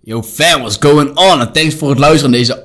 Yo fam, what's going on? En thanks voor het luisteren naar deze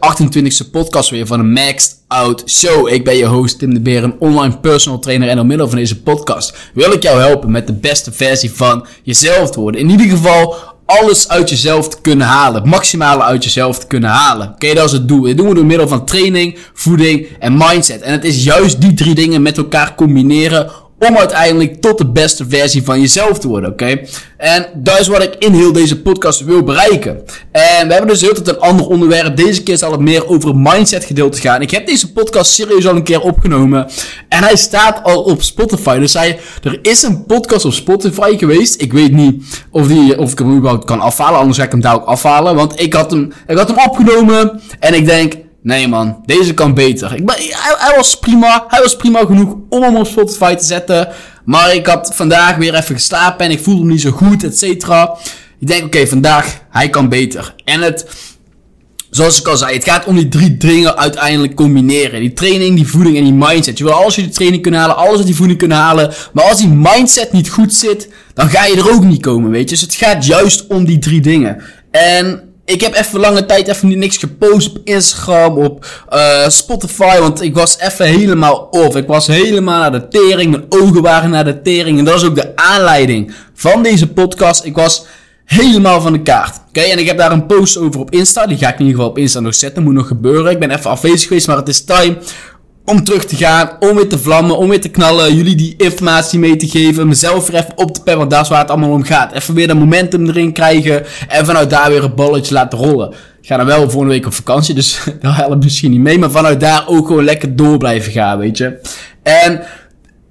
28e podcast weer van de Maxed Out Show. Ik ben je host Tim de Beer, een online personal trainer. En door middel van deze podcast wil ik jou helpen met de beste versie van jezelf te worden. In ieder geval alles uit jezelf te kunnen halen. Het maximale uit jezelf te kunnen halen. Oké, dat is het doel. Dit doen we door middel van training, voeding en mindset. En het is juist die drie dingen met elkaar combineren om uiteindelijk tot de beste versie van jezelf te worden, oké? En dat is wat ik in heel deze podcast wil bereiken. En we hebben dus heel tijd een ander onderwerp. Deze keer zal het meer over mindset gedeelte gaan. Ik heb deze podcast serieus al een keer opgenomen. En hij staat al op Spotify. Dus hij, er is een podcast op Spotify geweest. Ik weet niet of, die, of ik hem überhaupt kan afhalen. Anders ga ik hem daar ook afhalen. Want ik had hem, ik had hem opgenomen. En ik denk, Nee man, deze kan beter. Ik ben, hij, was prima. Hij was prima genoeg om hem op Spotify te zetten. Maar ik had vandaag weer even geslapen en ik voelde me niet zo goed, et cetera. Ik denk, oké, vandaag, hij kan beter. En het, zoals ik al zei, het gaat om die drie dingen uiteindelijk combineren. Die training, die voeding en die mindset. Je wil alles uit die training kunnen halen, alles uit die voeding kunnen halen. Maar als die mindset niet goed zit, dan ga je er ook niet komen, weet je. Dus het gaat juist om die drie dingen. En ik heb even lange tijd even niks gepost op Instagram, op uh, Spotify, want ik was even helemaal off. Ik was helemaal naar de tering, mijn ogen waren naar de tering. En dat is ook de aanleiding van deze podcast. Ik was helemaal van de kaart. Oké, en ik heb daar een post over op Insta. Die ga ik in ieder geval op Insta nog zetten. Moet nog gebeuren. Ik ben even afwezig geweest, maar het is time om terug te gaan, om weer te vlammen, om weer te knallen, jullie die informatie mee te geven, mezelf weer even op te peppen, want dat is waar het allemaal om gaat. Even weer dat momentum erin krijgen en vanuit daar weer een balletje laten rollen. Ik ga dan wel volgende week op vakantie, dus dat helpt misschien niet mee, maar vanuit daar ook gewoon lekker door blijven gaan, weet je. En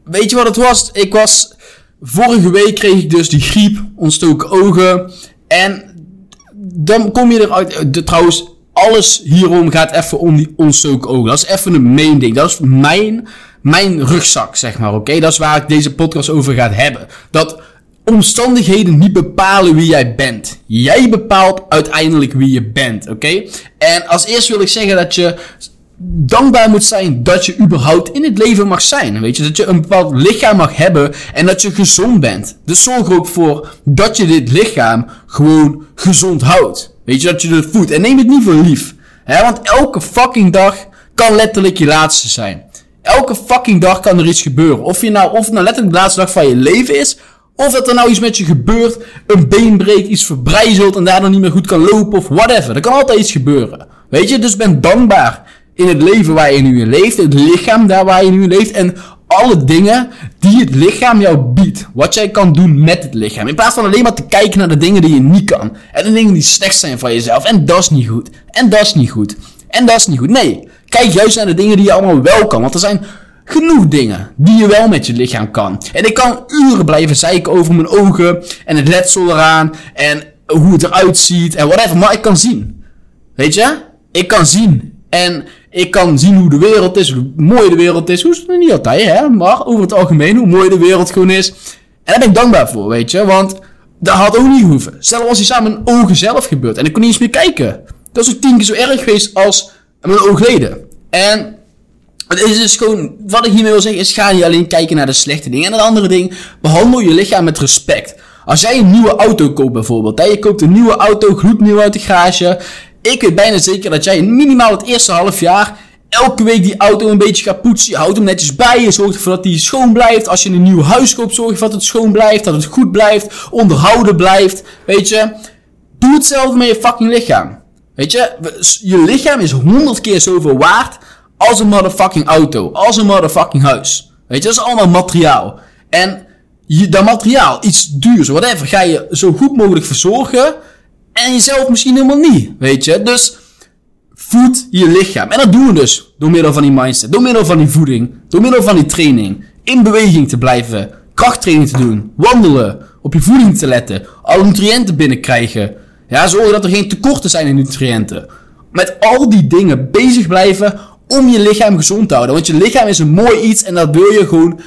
weet je wat het was? Ik was, vorige week kreeg ik dus die griep, ontstoken ogen en dan kom je eruit, de, trouwens, alles hierom gaat even om die ontstoken ogen. Dat is even een main ding. Dat is mijn, mijn rugzak, zeg maar, oké? Dat is waar ik deze podcast over ga hebben. Dat omstandigheden niet bepalen wie jij bent. Jij bepaalt uiteindelijk wie je bent, oké? En als eerst wil ik zeggen dat je dankbaar moet zijn dat je überhaupt in het leven mag zijn. Weet je, dat je een bepaald lichaam mag hebben en dat je gezond bent. Dus zorg er ook voor dat je dit lichaam gewoon gezond houdt. Weet je, dat je het voedt. En neem het niet voor lief. Hè? Want elke fucking dag kan letterlijk je laatste zijn. Elke fucking dag kan er iets gebeuren. Of, je nou, of het nou letterlijk de laatste dag van je leven is. Of dat er nou iets met je gebeurt. Een been breekt, iets verbrijzelt en daardoor niet meer goed kan lopen. Of whatever. Er kan altijd iets gebeuren. Weet je, dus ben dankbaar in het leven waar je nu in leeft. Het lichaam daar waar je nu in leeft. En alle dingen die het lichaam jou biedt. Wat jij kan doen met het lichaam. In plaats van alleen maar te kijken naar de dingen die je niet kan. En de dingen die slecht zijn van jezelf. En dat is niet goed. En dat is niet goed. En dat is niet goed. Nee, kijk juist naar de dingen die je allemaal wel kan. Want er zijn genoeg dingen die je wel met je lichaam kan. En ik kan uren blijven zeiken over mijn ogen. En het letsel eraan. En hoe het eruit ziet. En whatever. Maar ik kan zien. Weet je? Ik kan zien. En ik kan zien hoe de wereld is, hoe mooi de wereld is. Hoe is het niet altijd, hè? Maar over het algemeen, hoe mooi de wereld gewoon is. En daar ben ik dankbaar voor, weet je. Want dat had ook niet hoeven. Stel als hij samen mijn ogen zelf gebeurt. En ik kon niet eens meer kijken. Dat is ook tien keer zo erg geweest als mijn oogleden. En het is dus gewoon, wat ik hiermee wil zeggen, is ga niet alleen kijken naar de slechte dingen. En het andere ding, behandel je lichaam met respect. Als jij een nieuwe auto koopt bijvoorbeeld, hè, je koopt een nieuwe auto, gloednieuw uit de garage, ik weet bijna zeker dat jij minimaal het eerste half jaar elke week die auto een beetje gaat poetsen. Je houdt hem netjes bij. Je zorgt ervoor dat hij schoon blijft. Als je een nieuw huis koopt, zorg ervoor dat het schoon blijft. Dat het goed blijft. Onderhouden blijft. Weet je. Doe hetzelfde met je fucking lichaam. Weet je. Je lichaam is honderd keer zoveel waard als een motherfucking auto. Als een motherfucking huis. Weet je. Dat is allemaal materiaal. En je, dat materiaal, iets duurs, whatever, ga je zo goed mogelijk verzorgen. En jezelf misschien helemaal niet, weet je. Dus voed je lichaam. En dat doen we dus door middel van die mindset, door middel van die voeding, door middel van die training. In beweging te blijven, krachttraining te doen, wandelen, op je voeding te letten, alle nutriënten binnenkrijgen. Ja, zorgen dat er geen tekorten zijn in nutriënten. Met al die dingen bezig blijven om je lichaam gezond te houden. Want je lichaam is een mooi iets en dat wil je gewoon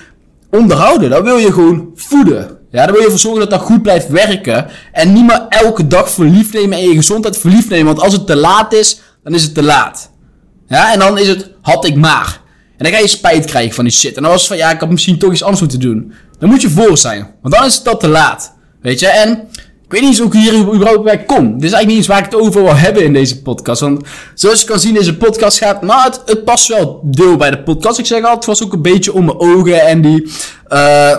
onderhouden. Dat wil je gewoon voeden. Ja, dan wil je ervoor zorgen dat dat goed blijft werken. En niet maar elke dag verliefd nemen en je gezondheid verliefd nemen. Want als het te laat is, dan is het te laat. Ja, en dan is het, had ik maar. En dan ga je spijt krijgen van die shit. En dan was het van, ja, ik had misschien toch iets anders moeten doen. Dan moet je voor zijn. Want dan is het al te laat. Weet je, en ik weet niet eens hoe ik hier überhaupt bij kom. Dit is eigenlijk niet eens waar ik het over wil hebben in deze podcast. Want zoals je kan zien, deze podcast gaat, maar het, het past wel deel bij de podcast. Ik zeg altijd, het was ook een beetje om mijn ogen en die, uh,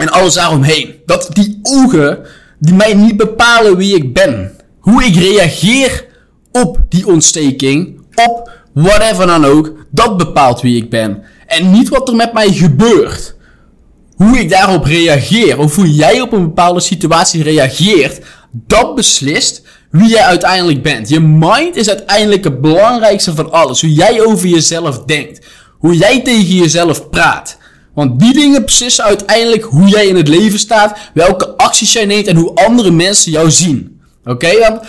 en alles daaromheen. Dat die ogen, die mij niet bepalen wie ik ben. Hoe ik reageer op die ontsteking, op whatever dan ook, dat bepaalt wie ik ben. En niet wat er met mij gebeurt. Hoe ik daarop reageer, of hoe jij op een bepaalde situatie reageert, dat beslist wie jij uiteindelijk bent. Je mind is uiteindelijk het belangrijkste van alles. Hoe jij over jezelf denkt. Hoe jij tegen jezelf praat. Want die dingen beslissen uiteindelijk hoe jij in het leven staat, welke acties jij neemt en hoe andere mensen jou zien. Oké?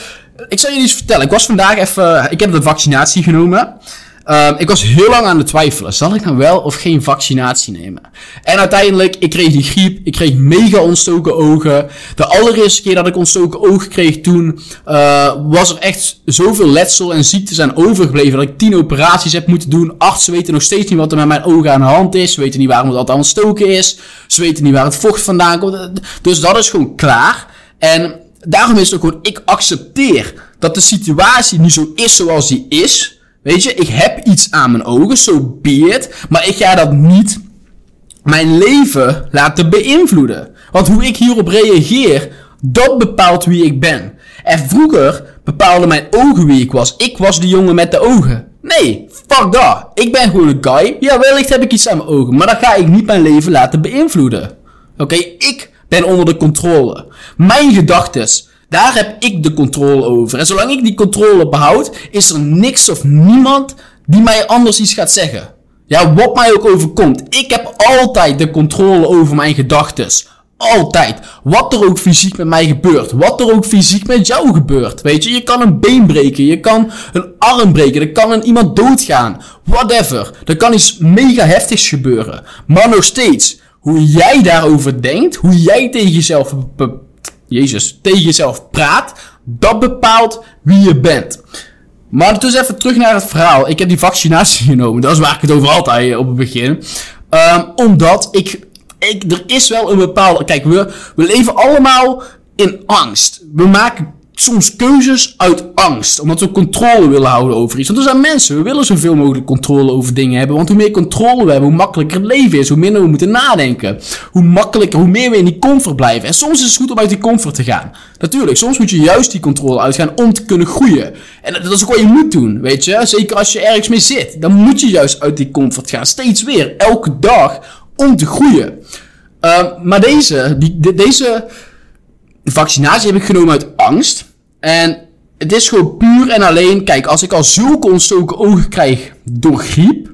Ik zal je iets vertellen. Ik was vandaag even. Ik heb de vaccinatie genomen. Um, ik was heel lang aan het twijfelen. Zal ik nou wel of geen vaccinatie nemen? En uiteindelijk, ik kreeg die griep. Ik kreeg mega ontstoken ogen. De allereerste keer dat ik ontstoken ogen kreeg toen, uh, was er echt zoveel letsel en ziektes aan overgebleven. Dat ik tien operaties heb moeten doen. Artsen weten nog steeds niet wat er met mijn ogen aan de hand is. Ze weten niet waarom het altijd ontstoken is. Ze weten niet waar het vocht vandaan komt. Dus dat is gewoon klaar. En daarom is het ook gewoon, ik accepteer dat de situatie niet zo is zoals die is. Weet je, ik heb iets aan mijn ogen, zo so Maar ik ga dat niet mijn leven laten beïnvloeden. Want hoe ik hierop reageer, dat bepaalt wie ik ben. En vroeger bepaalden mijn ogen wie ik was. Ik was de jongen met de ogen. Nee, fuck dat. Ik ben gewoon een guy. Ja, wellicht heb ik iets aan mijn ogen. Maar dat ga ik niet mijn leven laten beïnvloeden. Oké, ik ben onder de controle. Mijn gedachtes daar heb ik de controle over. En zolang ik die controle behoud, is er niks of niemand die mij anders iets gaat zeggen. Ja, wat mij ook overkomt. Ik heb altijd de controle over mijn gedachten. Altijd. Wat er ook fysiek met mij gebeurt. Wat er ook fysiek met jou gebeurt. Weet je, je kan een been breken. Je kan een arm breken. Er kan een iemand doodgaan. Whatever. Er kan iets mega heftigs gebeuren. Maar nog steeds. Hoe jij daarover denkt. Hoe jij tegen jezelf Jezus, tegen jezelf praat, dat bepaalt wie je bent. Maar dus even terug naar het verhaal. Ik heb die vaccinatie genomen. Dat is waar ik het over altijd op het begin. Um, omdat ik, ik, er is wel een bepaalde, kijk, we, we leven allemaal in angst. We maken soms keuzes uit angst. Omdat we controle willen houden over iets. Want er zijn mensen, we willen zoveel mogelijk controle over dingen hebben. Want hoe meer controle we hebben, hoe makkelijker het leven is. Hoe minder we moeten nadenken. Hoe makkelijker, hoe meer we in die comfort blijven. En soms is het goed om uit die comfort te gaan. Natuurlijk, soms moet je juist die controle uitgaan om te kunnen groeien. En dat is ook wat je moet doen, weet je. Zeker als je ergens mee zit. Dan moet je juist uit die comfort gaan. Steeds weer, elke dag, om te groeien. Uh, maar deze, die, de, deze vaccinatie heb ik genomen uit angst. En het is gewoon puur en alleen, kijk, als ik al zulke ontstoken ogen krijg door griep,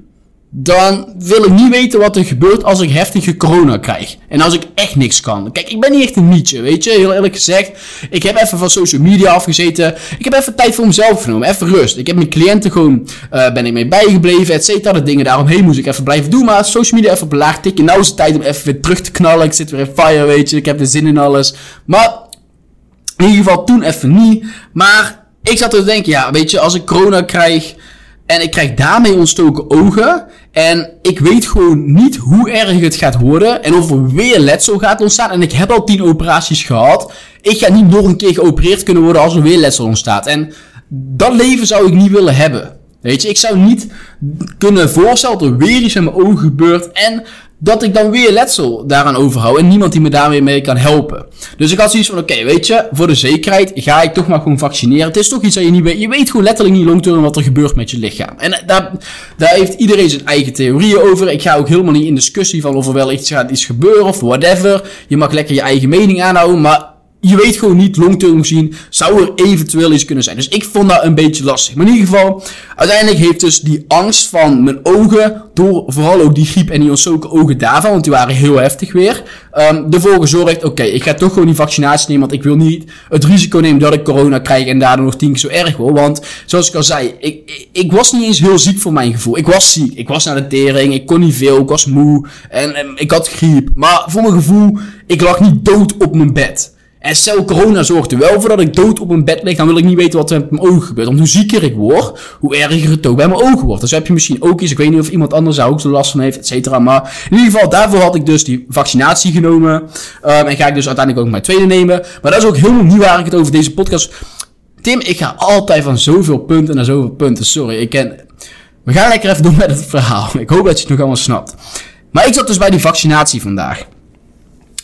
dan wil ik niet weten wat er gebeurt als ik heftige corona krijg. En als ik echt niks kan. Kijk, ik ben niet echt een nietje, weet je. Heel eerlijk gezegd. Ik heb even van social media afgezeten. Ik heb even tijd voor mezelf genomen. Even rust. Ik heb mijn cliënten gewoon, uh, ben ik mee bijgebleven, et cetera. De dingen daaromheen moest ik even blijven doen. Maar social media even op laag tikken. Nou is het tijd om even weer terug te knallen. Ik zit weer in fire, weet je. Ik heb er zin in alles. Maar in ieder geval toen even niet. Maar ik zat te denken, ja, weet je, als ik corona krijg en ik krijg daarmee ontstoken ogen. En ik weet gewoon niet hoe erg het gaat worden. En of er weer letsel gaat ontstaan. En ik heb al tien operaties gehad. Ik ga niet nog een keer geopereerd kunnen worden als er weer letsel ontstaat. En dat leven zou ik niet willen hebben. Weet je, ik zou niet kunnen voorstellen dat er weer iets in mijn ogen gebeurt. En dat ik dan weer letsel daaraan overhoud en niemand die me daarmee mee kan helpen. Dus ik had zoiets van, oké, weet je, voor de zekerheid ga ik toch maar gewoon vaccineren. Het is toch iets dat je niet weet. Je weet gewoon letterlijk niet long wat er gebeurt met je lichaam. En eh, daar, daar heeft iedereen zijn eigen theorieën over. Ik ga ook helemaal niet in discussie van of er wel iets gaat iets gebeuren of whatever. Je mag lekker je eigen mening aanhouden, maar je weet gewoon niet long-term zou er eventueel iets kunnen zijn. Dus ik vond dat een beetje lastig. Maar in ieder geval, uiteindelijk heeft dus die angst van mijn ogen, door vooral ook die griep en die ontstoken ogen daarvan, want die waren heel heftig weer, um, ervoor gezorgd, oké, ik ga toch gewoon die vaccinatie nemen, want ik wil niet het risico nemen dat ik corona krijg en daardoor nog tien keer zo erg word. Want, zoals ik al zei, ik, ik, was niet eens heel ziek voor mijn gevoel. Ik was ziek, ik was naar de tering, ik kon niet veel, ik was moe en ik had griep. Maar voor mijn gevoel, ik lag niet dood op mijn bed. En stel corona zorgt er wel voor dat ik dood op een bed lig, dan wil ik niet weten wat er met mijn ogen gebeurt. Want hoe zieker ik word, hoe erger het ook bij mijn ogen wordt. Dus heb je misschien ook eens, ik weet niet of iemand anders daar ook zo last van heeft, et cetera. Maar in ieder geval, daarvoor had ik dus die vaccinatie genomen. Um, en ga ik dus uiteindelijk ook mijn tweede nemen. Maar dat is ook helemaal niet waar ik het over deze podcast... Tim, ik ga altijd van zoveel punten naar zoveel punten. Sorry, ik ken... We gaan lekker even door met het verhaal. Ik hoop dat je het nog allemaal snapt. Maar ik zat dus bij die vaccinatie vandaag.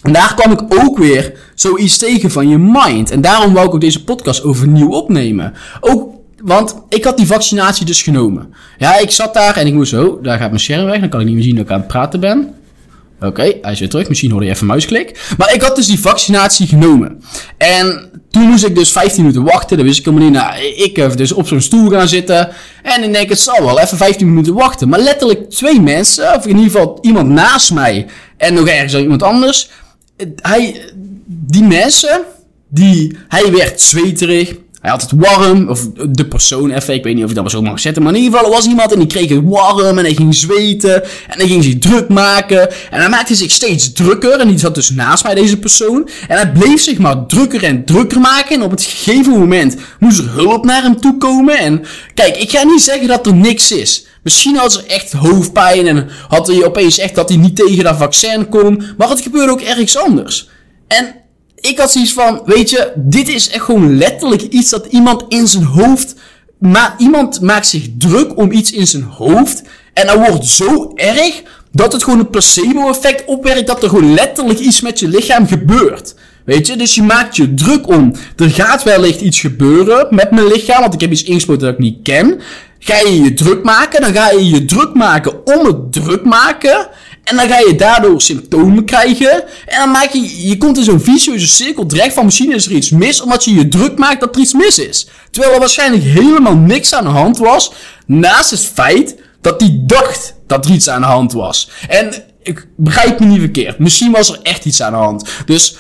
En daar kwam ik ook weer zoiets tegen van je mind. En daarom wou ik ook deze podcast overnieuw opnemen. Ook, want ik had die vaccinatie dus genomen. Ja, ik zat daar en ik moest zo, daar gaat mijn scherm weg, dan kan ik niet meer zien dat ik aan het praten ben. Oké, hij is weer terug. Misschien hoorde je even muisklik. Maar ik had dus die vaccinatie genomen. En toen moest ik dus 15 minuten wachten. Dan wist ik helemaal niet. Nou, ik heb dus op zo'n stoel gaan zitten. En ik denk, het zal wel even 15 minuten wachten. Maar letterlijk twee mensen, of in ieder geval iemand naast mij. En nog ergens iemand anders hij, die mensen, die, hij werd zweterig. Hij had het warm, of de persoon even, ik weet niet of je dat maar zo mag zetten, maar in ieder geval was iemand en die kreeg het warm en hij ging zweten en hij ging zich druk maken en hij maakte zich steeds drukker en die zat dus naast mij, deze persoon, en hij bleef zich maar drukker en drukker maken en op het gegeven moment moest er hulp naar hem toe komen en kijk, ik ga niet zeggen dat er niks is. Misschien had ze echt hoofdpijn en had hij opeens echt dat hij niet tegen dat vaccin kon. Maar het gebeurde ook ergens anders. En ik had zoiets van, weet je, dit is echt gewoon letterlijk iets dat iemand in zijn hoofd... Maar iemand maakt zich druk om iets in zijn hoofd. En dat wordt zo erg dat het gewoon een placebo-effect opwerkt. Dat er gewoon letterlijk iets met je lichaam gebeurt. Weet je, dus je maakt je druk om. Er gaat wellicht iets gebeuren met mijn lichaam, want ik heb iets ingespoten dat ik niet ken. Ga je je druk maken, dan ga je je druk maken om het druk maken. En dan ga je daardoor symptomen krijgen. En dan maak je, je komt in zo'n vicieuze cirkel terecht van misschien is er iets mis, omdat je je druk maakt dat er iets mis is. Terwijl er waarschijnlijk helemaal niks aan de hand was, naast het feit dat hij dacht dat er iets aan de hand was. En ik begrijp me niet verkeerd. Misschien was er echt iets aan de hand. Dus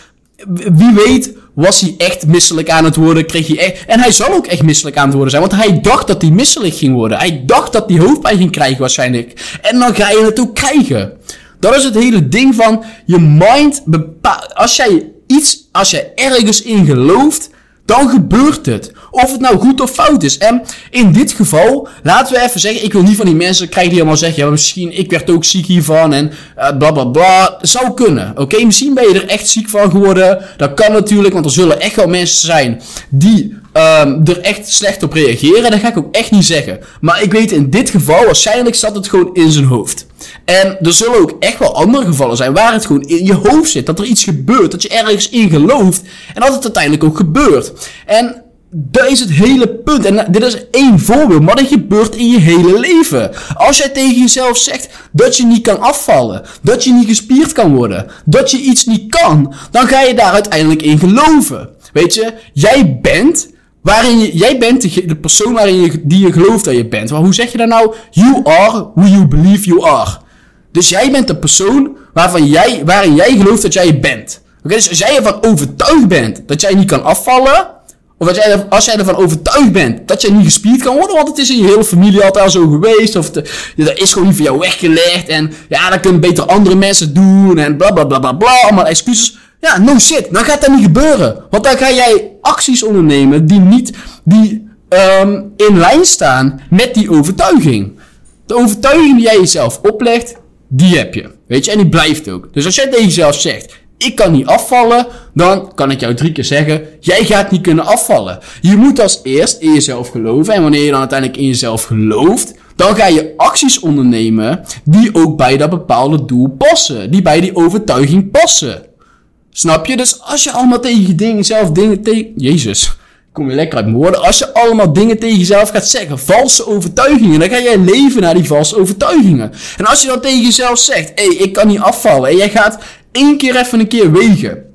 wie weet was hij echt misselijk aan het worden. Kreeg hij echt, en hij zal ook echt misselijk aan het worden zijn. Want hij dacht dat hij misselijk ging worden. Hij dacht dat hij hoofdpijn ging krijgen waarschijnlijk. En dan ga je het ook krijgen. Dat is het hele ding van je mind bepaalt. Als jij iets, als jij ergens in gelooft, dan gebeurt het. Of het nou goed of fout is. En in dit geval, laten we even zeggen, ik wil niet van die mensen krijgen die allemaal zeggen, ja, misschien, ik werd ook ziek hiervan en uh, bla bla bla. Zou kunnen. Oké, misschien ben je er echt ziek van geworden. Dat kan natuurlijk, want er zullen echt wel mensen zijn die um, er echt slecht op reageren. Dat ga ik ook echt niet zeggen. Maar ik weet in dit geval, waarschijnlijk zat het gewoon in zijn hoofd. En er zullen ook echt wel andere gevallen zijn waar het gewoon in je hoofd zit. Dat er iets gebeurt, dat je ergens in gelooft. En dat het uiteindelijk ook gebeurt. En dat is het hele punt. En dit is één voorbeeld, maar dat gebeurt in je hele leven. Als jij tegen jezelf zegt dat je niet kan afvallen, dat je niet gespierd kan worden, dat je iets niet kan, dan ga je daar uiteindelijk in geloven. Weet je, jij bent waarin je, jij bent de, persoon waarin je, die je gelooft dat je bent. Maar hoe zeg je dat nou? You are who you believe you are. Dus jij bent de persoon waarvan jij, waarin jij gelooft dat jij bent. Oké, dus als jij ervan overtuigd bent dat jij niet kan afvallen, of als jij, als jij ervan overtuigd bent dat jij niet gespierd kan worden, want het is in je hele familie altijd al zo geweest, of dat is gewoon niet voor jou weggelegd, en ja, dat kunnen beter andere mensen doen, en bla bla bla bla bla, allemaal excuses. Ja, no shit, dan gaat dat niet gebeuren. Want dan ga jij acties ondernemen die niet, die um, in lijn staan met die overtuiging. De overtuiging die jij jezelf oplegt, die heb je. Weet je, en die blijft ook. Dus als jij tegen jezelf zegt, ik kan niet afvallen, dan kan ik jou drie keer zeggen, jij gaat niet kunnen afvallen. Je moet als eerst in jezelf geloven. En wanneer je dan uiteindelijk in jezelf gelooft, dan ga je acties ondernemen die ook bij dat bepaalde doel passen. Die bij die overtuiging passen. Snap je? Dus als je allemaal tegen dingen zelf dingen tegen... Jezus, kom je lekker uit mijn woorden. Als je allemaal dingen tegen jezelf gaat zeggen, valse overtuigingen, dan ga jij leven naar die valse overtuigingen. En als je dan tegen jezelf zegt, hey, ik kan niet afvallen, en jij gaat één keer even een keer wegen.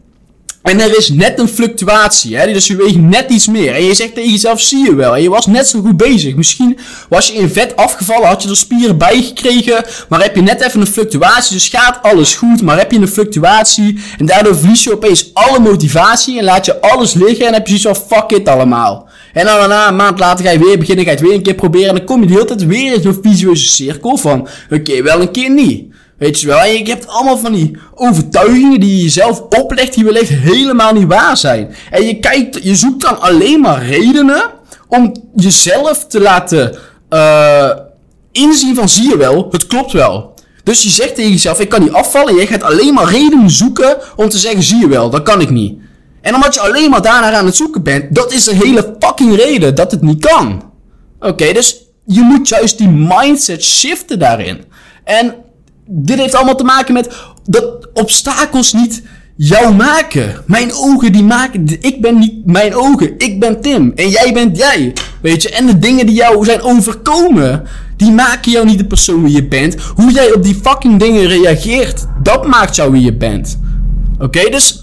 En er is net een fluctuatie, hè? dus je weegt net iets meer. En je zegt tegen jezelf, zie je wel. Je was net zo goed bezig. Misschien was je in vet afgevallen, had je er spieren bij gekregen. Maar heb je net even een fluctuatie, dus gaat alles goed. Maar heb je een fluctuatie en daardoor verlies je opeens alle motivatie. En laat je alles liggen en heb je zoiets van, fuck it allemaal. En dan daarna, een maand later ga je weer beginnen, ga je het weer een keer proberen. En dan kom je de hele tijd weer in zo'n visueuze cirkel van, oké, wel een keer niet. Weet je wel? En je hebt allemaal van die overtuigingen die je jezelf oplegt, die wellicht helemaal niet waar zijn. En je kijkt, je zoekt dan alleen maar redenen om jezelf te laten uh, inzien van zie je wel, het klopt wel. Dus je zegt tegen jezelf, ik kan niet afvallen. En jij gaat alleen maar redenen zoeken om te zeggen, zie je wel, dat kan ik niet. En omdat je alleen maar daarnaar aan het zoeken bent, dat is de hele fucking reden dat het niet kan. Oké, dus je moet juist die mindset shiften daarin. En dit heeft allemaal te maken met dat obstakels niet jou maken. Mijn ogen die maken. Ik ben niet mijn ogen. Ik ben Tim. En jij bent jij. Weet je? En de dingen die jou zijn overkomen. Die maken jou niet de persoon wie je bent. Hoe jij op die fucking dingen reageert. Dat maakt jou wie je bent. Oké, dus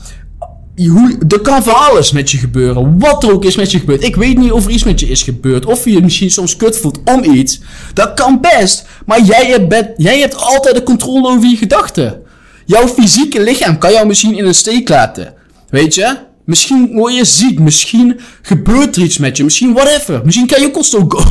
hoe, er kan van alles met je gebeuren. Wat er ook is met je gebeurd. Ik weet niet of er iets met je is gebeurd. Of je je misschien soms kut voelt om iets. Dat kan best. Maar jij hebt, jij hebt altijd de controle over je gedachten. Jouw fysieke lichaam kan jou misschien in een steek laten. Weet je? Misschien word je ziek. Misschien gebeurt er iets met je. Misschien whatever. Misschien kan je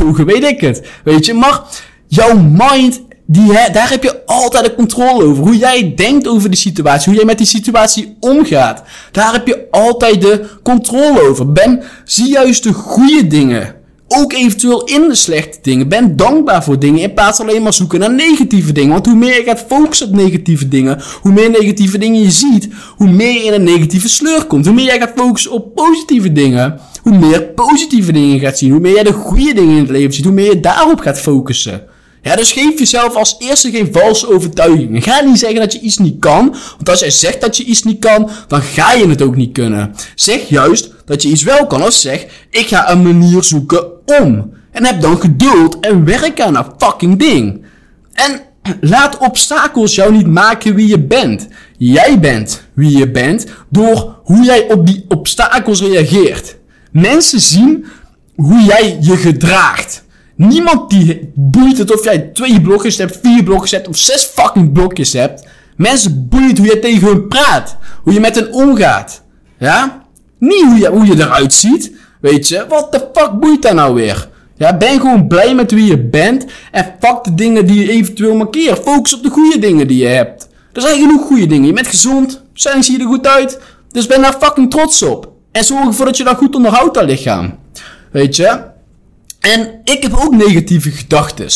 ogen. Weet ik het. Weet je? Maar jouw mind die, daar heb je altijd de controle over. Hoe jij denkt over die situatie. Hoe jij met die situatie omgaat. Daar heb je altijd de controle over. Ben, zie juist de goede dingen. Ook eventueel in de slechte dingen. Ben dankbaar voor dingen in plaats van alleen maar zoeken naar negatieve dingen. Want hoe meer je gaat focussen op negatieve dingen, hoe meer negatieve dingen je ziet, hoe meer je in een negatieve sleur komt. Hoe meer jij gaat focussen op positieve dingen, hoe meer positieve dingen je gaat zien. Hoe meer jij de goede dingen in het leven ziet, hoe meer je daarop gaat focussen. Ja, dus geef jezelf als eerste geen valse overtuigingen. Ga niet zeggen dat je iets niet kan. Want als jij zegt dat je iets niet kan, dan ga je het ook niet kunnen. Zeg juist dat je iets wel kan. Als zeg, ik ga een manier zoeken om. En heb dan geduld en werk aan dat fucking ding. En laat obstakels jou niet maken wie je bent. Jij bent wie je bent door hoe jij op die obstakels reageert. Mensen zien hoe jij je gedraagt. Niemand die boeit het of jij twee blokjes hebt, vier blokjes hebt of zes fucking blokjes hebt. Mensen boeit hoe je tegen hun praat. Hoe je met hen omgaat. Ja? Niet hoe je, hoe je eruit ziet. Weet je? Wat de fuck boeit dat nou weer? Ja, ben gewoon blij met wie je bent. En fuck de dingen die je eventueel markeert. Focus op de goede dingen die je hebt. Er zijn genoeg goede dingen. Je bent gezond. Zijn zie je er goed uit. Dus ben daar fucking trots op. En zorg ervoor dat je dat goed onderhoudt, dat lichaam. Weet je? En ik heb ook negatieve gedachten.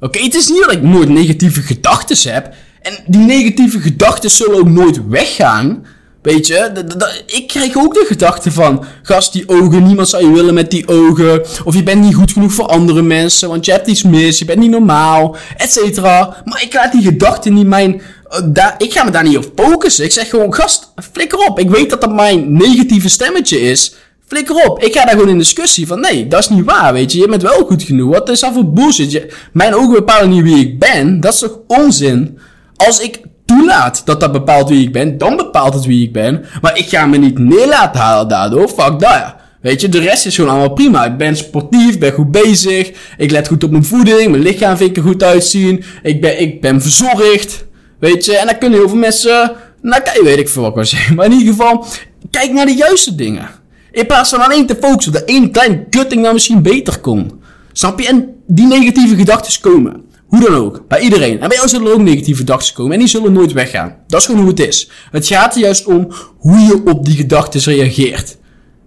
Oké, het is niet dat ik nooit negatieve gedachten heb. En die negatieve gedachten zullen ook nooit weggaan. Weet je, ik krijg ook de gedachte van, gast, die ogen, niemand zou je willen met die ogen. Of je bent niet goed genoeg voor andere mensen, want je hebt iets mis, je bent niet normaal, et cetera. Maar ik laat die gedachten niet mijn, daar, ik ga me daar niet op focussen. Ik zeg gewoon, gast, flikker op. Ik weet dat dat mijn negatieve stemmetje is. Flikker op. Ik ga daar gewoon in discussie van, nee, dat is niet waar, weet je. Je bent wel goed genoeg. Wat is dat voor bullshit? Mijn ogen bepalen niet wie ik ben. Dat is toch onzin? Als ik toelaat dat dat bepaalt wie ik ben, dan bepaalt het wie ik ben. Maar ik ga me niet neer laten halen daardoor. Fuck dat. Weet je, de rest is gewoon allemaal prima. Ik ben sportief, ben goed bezig. Ik let goed op mijn voeding. Mijn lichaam vind ik er goed uitzien. Ik ben, ik ben verzorgd. Weet je, en dan kunnen heel veel mensen... Nou, kijk, weet ik veel wat ik wil zeggen. Maar in ieder geval, kijk naar de juiste dingen. In plaats van alleen te focussen op dat één klein kutting dat misschien beter kon. Snap je? En die negatieve gedachten komen. Hoe dan ook. Bij iedereen. En bij jou zullen er ook negatieve gedachten komen. En die zullen nooit weggaan. Dat is gewoon hoe het is. Het gaat er juist om hoe je op die gedachten reageert.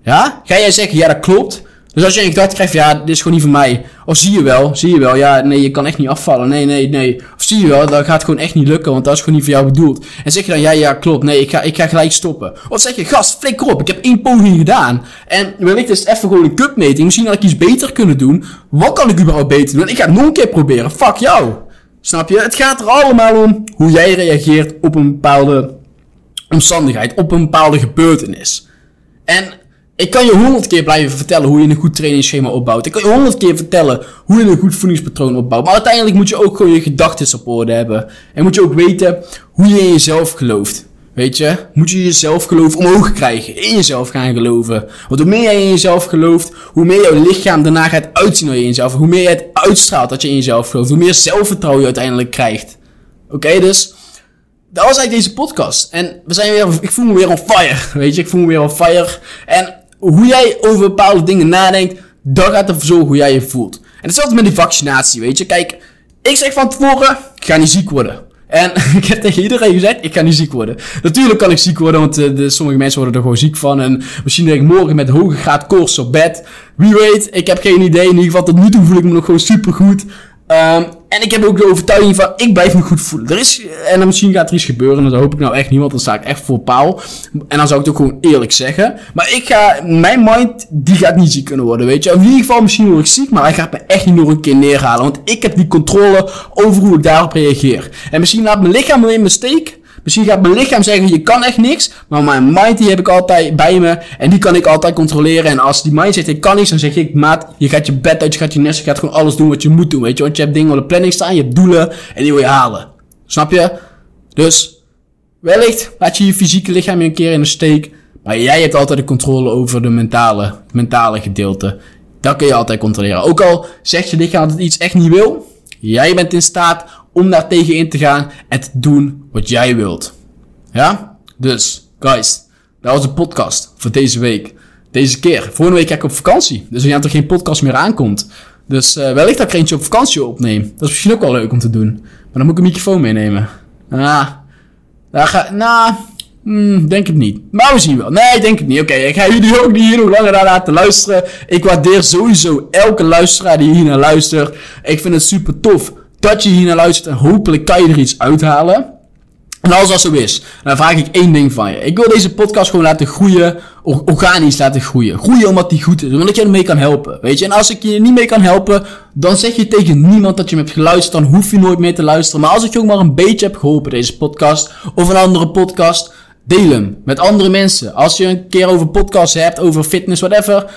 Ja? Ga jij zeggen, ja dat klopt. Dus als je een gedachte krijgt, ja, dit is gewoon niet voor mij. Of zie je wel, zie je wel, ja, nee, je kan echt niet afvallen. Nee, nee, nee. Of zie je wel, dat gaat gewoon echt niet lukken, want dat is gewoon niet voor jou bedoeld. En zeg je dan, ja, ja, klopt, nee, ik ga, ik ga gelijk stoppen. Of zeg je, gast, flikker op, ik heb één poging gedaan. En wellicht is het even gewoon een cupmeting. Misschien had ik iets beter kunnen doen. Wat kan ik überhaupt beter doen? Ik ga het nog een keer proberen. Fuck jou. Snap je? Het gaat er allemaal om hoe jij reageert op een bepaalde omstandigheid, op een bepaalde gebeurtenis. En ik kan je honderd keer blijven vertellen hoe je een goed trainingsschema opbouwt. Ik kan je honderd keer vertellen hoe je een goed voedingspatroon opbouwt. Maar uiteindelijk moet je ook gewoon je gedachten op orde hebben. En moet je ook weten hoe je in jezelf gelooft. Weet je? Moet je jezelf geloof omhoog krijgen. In jezelf gaan geloven. Want hoe meer jij in jezelf gelooft, hoe meer jouw lichaam daarna gaat uitzien naar jezelf. Hoe meer je het uitstraalt dat je in jezelf gelooft. Hoe meer zelfvertrouwen je uiteindelijk krijgt. Oké, dus... Dat was eigenlijk deze podcast. En we zijn weer, ik voel me weer on fire. Weet je, ik voel me weer on fire. En hoe jij over bepaalde dingen nadenkt, dat gaat ervoor zorgen hoe jij je voelt. En hetzelfde met die vaccinatie, weet je. Kijk, ik zeg van tevoren, ik ga niet ziek worden. En ik heb tegen iedereen gezegd, ik ga niet ziek worden. Natuurlijk kan ik ziek worden, want uh, de, sommige mensen worden er gewoon ziek van. En misschien denk ik morgen met hoge graad koorts op bed. Wie weet, ik heb geen idee. In ieder geval tot nu toe voel ik me nog gewoon super goed. Um, en ik heb ook de overtuiging van, ik blijf me goed voelen. Er is, en dan misschien gaat er iets gebeuren, en dat hoop ik nou echt niet, want dan sta ik echt voor paal. En dan zou ik het ook gewoon eerlijk zeggen. Maar ik ga, mijn mind, die gaat niet ziek kunnen worden, weet je. In ieder geval, misschien word ik ziek, maar hij gaat me echt niet nog een keer neerhalen. Want ik heb die controle over hoe ik daarop reageer. En misschien laat mijn lichaam in mijn steek, Misschien gaat mijn lichaam zeggen, je kan echt niks. Maar mijn mind, die heb ik altijd bij me. En die kan ik altijd controleren. En als die mind zegt, ik kan niks, dan zeg ik, maat, je gaat je bed uit, je gaat je nest, je gaat gewoon alles doen wat je moet doen, weet je. Want je hebt dingen op de planning staan, je hebt doelen, en die wil je halen. Snap je? Dus, wellicht laat je je fysieke lichaam een keer in de steek. Maar jij hebt altijd de controle over de mentale, mentale gedeelte. Dat kun je altijd controleren. Ook al zegt je lichaam dat het iets echt niet wil. Jij bent in staat om daar tegen in te gaan en te doen wat jij wilt. Ja? Dus, guys, dat was de podcast voor deze week. Deze keer. Volgende week ga ik op vakantie. Dus er geen podcast meer aankomt. Dus uh, wellicht dat ik er eentje op vakantie opneem. Dat is misschien ook wel leuk om te doen. Maar dan moet ik een microfoon meenemen. Ah, daar ga, nou, hmm, denk het niet. Maar we zien wel. Nee, denk het niet. Oké, ik ga jullie ook niet hier nog langer naar laten luisteren. Ik waardeer sowieso elke luisteraar die hier naar luistert. Ik vind het super tof dat je hier naar luistert en hopelijk kan je er iets uithalen. En als dat zo is, dan vraag ik één ding van je. Ik wil deze podcast gewoon laten groeien, organisch laten groeien. Groeien omdat die goed is, omdat je ermee kan helpen. Weet je, en als ik je niet mee kan helpen, dan zeg je tegen niemand dat je me hebt geluisterd, dan hoef je nooit meer te luisteren. Maar als ik je ook maar een beetje heb geholpen, deze podcast, of een andere podcast, deel met andere mensen. Als je een keer over podcasts hebt, over fitness, whatever,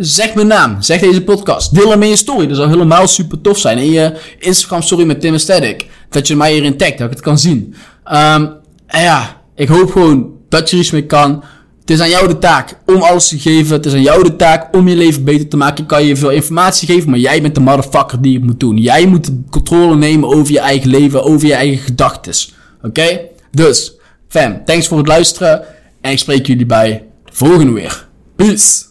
zeg mijn naam. Zeg deze podcast. Deel hem in je story. Dat zou helemaal super tof zijn. In je Instagram story met Tim Aesthetic. Dat je mij hierin tagt. Dat ik het kan zien. Um, en ja, ik hoop gewoon dat je er iets mee kan. Het is aan jou de taak om alles te geven. Het is aan jou de taak om je leven beter te maken. Ik kan je veel informatie geven, maar jij bent de motherfucker die het moet doen. Jij moet controle nemen over je eigen leven, over je eigen gedachten. Oké? Dus, fam, thanks voor het luisteren. En ik spreek jullie bij de volgende weer. Peace!